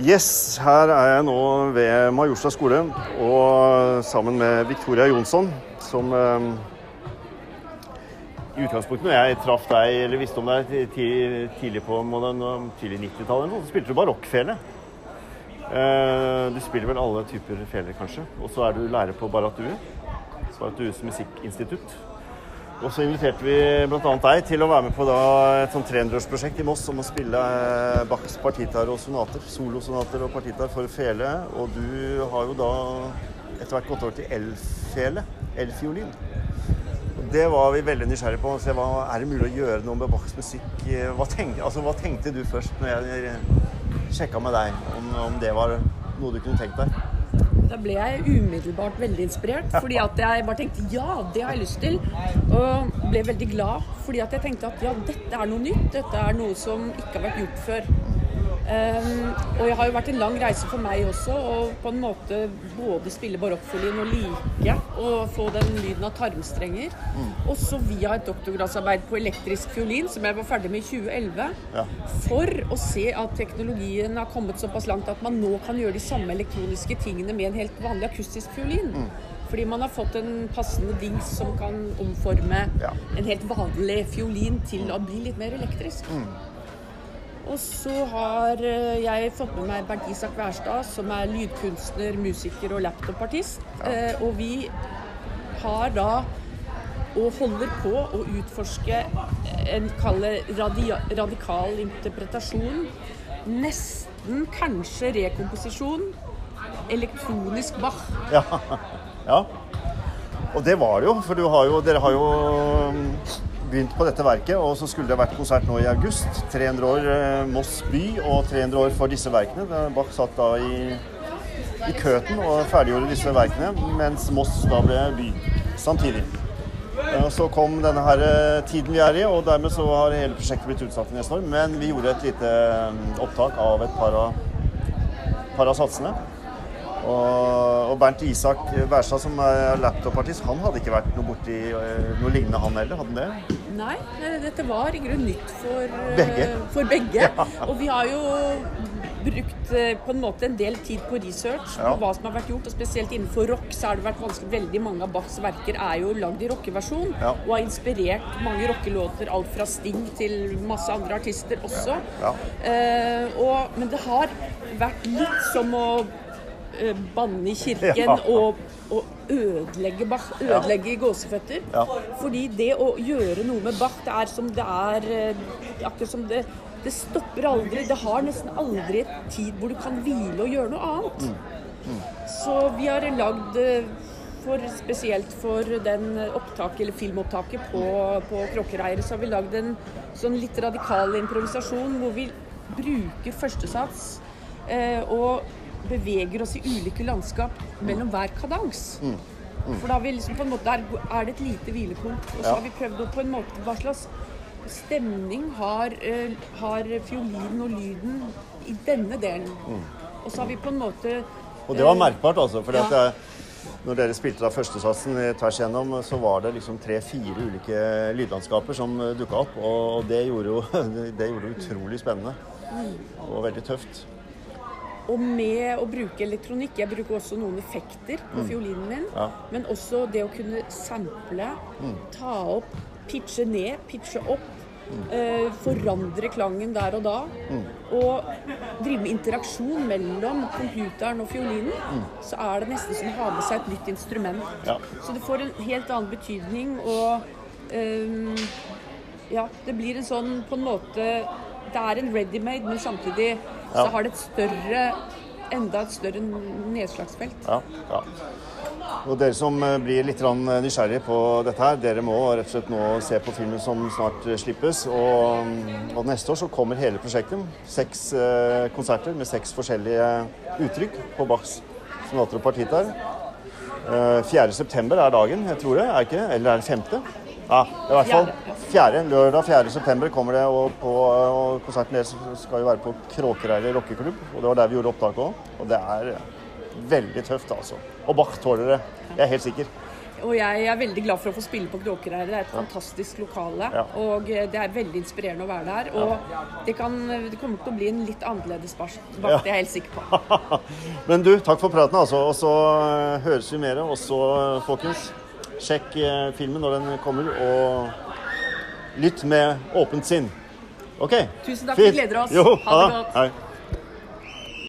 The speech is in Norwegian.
Yes, her er jeg nå ved Majorstad skole og sammen med Victoria Jonsson, som eh, i utgangspunktet når jeg traff deg, eller visste om deg tidlig på tidlig 90-tallet, så spilte du barokkfele. Eh, du spiller vel alle typer feler, kanskje. Og så er du lærer på Barrat Due. Barrat Dues musikkinstitutt. Og så inviterte vi bl.a. deg til å være med på et sånn 300-årsprosjekt i Moss om å spille eh, Bachs partitar og sonater. Solosonater og partitar for fele. Og du har jo da etter hvert gått over til elfele. Elfiolin. Det var vi veldig nysgjerrige på. å Se hva er det mulig å gjøre noe med Bachs musikk? Hva tenkte, altså, hva tenkte du først når jeg sjekka med deg om, om det var noe du kunne tenkt deg? Da ble jeg umiddelbart veldig inspirert, fordi at jeg bare tenkte ja, det har jeg lyst til. Og ble veldig glad, fordi at jeg tenkte at ja, dette er noe nytt. Dette er noe som ikke har vært gjort før. Um, og jeg har jo vært en lang reise for meg også, og på en måte både spille barokkfiolin og like å få den lyden av tarmstrenger. Og så via et doktorgradsarbeid på elektrisk fiolin, som jeg var ferdig med i 2011. Ja. For å se at teknologien har kommet såpass langt at man nå kan gjøre de samme elektroniske tingene med en helt vanlig akustisk fiolin. Fordi man har fått en passende dings som kan omforme Ja. en helt vanlig fiolin til å bli litt mer elektrisk. Og så har eh, jeg fått med meg Bernt Isak Wærstad, som er lydkunstner, musiker og laptopartist. Eh, Og vi har da og holder på å utforske en kaller radikal interpretasjon. Nesten kanskje rekomposisjon. Elektronisk Bach. Ja. ja. Og det var det jo, for du har jo, dere har jo begynt på dette verket, og så skulle det vært konsert nå i august. 300 år eh, Moss by og 300 år for disse verkene. Bach satt da i, i Køten og ferdiggjorde disse verkene, mens Moss da ble by samtidig. Eh, så kom denne her eh, tiden vi er i, og dermed så har hele prosjektet blitt utsatt neste år. Men vi gjorde et lite um, opptak av et par av, par av satsene. Og Bernt Isak Wærstad, som er laptopartist, han hadde ikke vært noe borti eh, noe lignende, han heller? Hadde han det? Nei, dette var i grunnen nytt for eh, Begge. For begge. Ja. Og vi har jo brukt eh, på en måte en del tid på research Ja. på hva som har vært gjort. Og spesielt innenfor rock så har det vært vanskelig. Veldig mange av Bachs verker er jo lagd i rockeversjon. Ja. Og har inspirert mange rockelåter, alt fra Sting til masse andre artister også. Ja. Eh, og, men det har vært litt som å banne i kirken Ja. og, og ødelegge Bach. Ødelegge ja. gåseføtter. Ja. Fordi det å gjøre noe med Bach, det er som det er eh, Akkurat som det Det stopper aldri. Det har nesten aldri et tid hvor du kan hvile og gjøre noe annet. Så vi har lagd eh, for, spesielt for den opptak, eller filmopptaket på, på Kråkereiret, så har vi lagd en sånn litt radikal improvisasjon hvor vi bruker førstesats eh, og beveger oss i ulike landskap mellom hver kadans. For da har vi liksom på en måte, der er det et lite hvilepunkt. Og så Ja. har vi prøvd å på en måte Hva slags stemning har, uh, har fiolinen og lyden i denne delen? Og så har vi på en måte Og det var eh, merkbart, altså. For Ja. når dere spilte da førstesatsen tvers igjennom, så var det liksom tre-fire ulike lydlandskaper som dukka opp. Og det gjorde jo det gjorde utrolig spennende. Og veldig tøft. Og med å bruke elektronikk Jeg bruker også noen effekter på fiolinen min. Ja. Men også det å kunne sample, ta opp, pitche ned, pitche opp. eh, forandre klangen der og da. Og drive med interaksjon mellom computeren og fiolinen. Så er det nesten som å ha med seg et nytt instrument. Ja. Så det får en helt annen betydning. Og Um, ja, det blir en sånn på en måte Det er en ready-made, men samtidig så har det et større enda et større nedslagsfelt. Ja, ja. Og dere som eh, blir litt nysgjerrige på dette her, dere må rett og slett nå se på filmen som snart eh, slippes. Og, og neste år så kommer hele prosjektet. Seks eh, konserter med seks forskjellige uttrykk på Bachs sonater og partitar. Eh, 4. september er dagen, jeg tror det. Er ikke? Eller er det 5.? Ja, i hvert fall. Fjerde, Lørdag 4. september kommer det, og, på, og konserten deres skal jo være på Kråkereiret rockeklubb. Og det var der vi gjorde opptaket òg. Og det er veldig tøft, altså. Og Bach tåler det. Jeg er helt sikker. Og jeg er veldig glad for å få spille på Kråkereir. Det er et fantastisk lokale. Ja. Og eh, det er veldig inspirerende å være der. Og det, kan, det kommer til å bli en litt annerledes vakt, det er jeg helt sikker på. Men du, takk for praten, altså. Og så eh, høres vi mer. Og så, eh, folkens, sjekk eh, filmen når den kommer, og lytt med åpent sinn. OK? Tusen takk, vi gleder oss. Jo, Ha det godt. Hei.